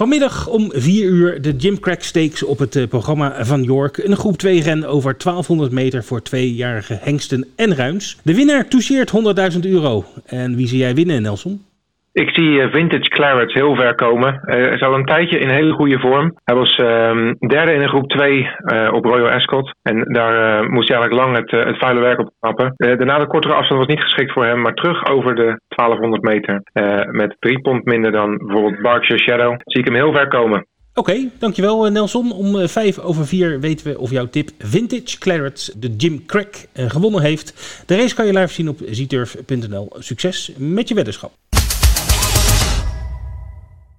Vanmiddag om 4 uur de Jim Crack Stakes op het programma van York. Een groep 2 ren over 1200 meter voor tweejarige hengsten en ruins. De winnaar toucheert 100.000 euro. En wie zie jij winnen, Nelson? Ik zie eh, Vintage Clarets heel ver komen. Uh, hij is al een tijdje in hele goede vorm. Hij was uh, derde in een groep 2 uh, op Royal Ascot. En daar moest hij eigenlijk lang het, het vuile werk op knappen. daarna de kortere afstand was niet geschikt voor hem. Maar terug over de 1200 meter met drie pond minder dan bijvoorbeeld Berkshire Shadow. Zie ik hem heel ver komen. Oké, dankjewel Nelson. Om vijf over vier weten we of jouw tip Vintage Clarets de Jim Crack gewonnen heeft. De race kan je live zien op zturf.nl. Succes met je weddenschap.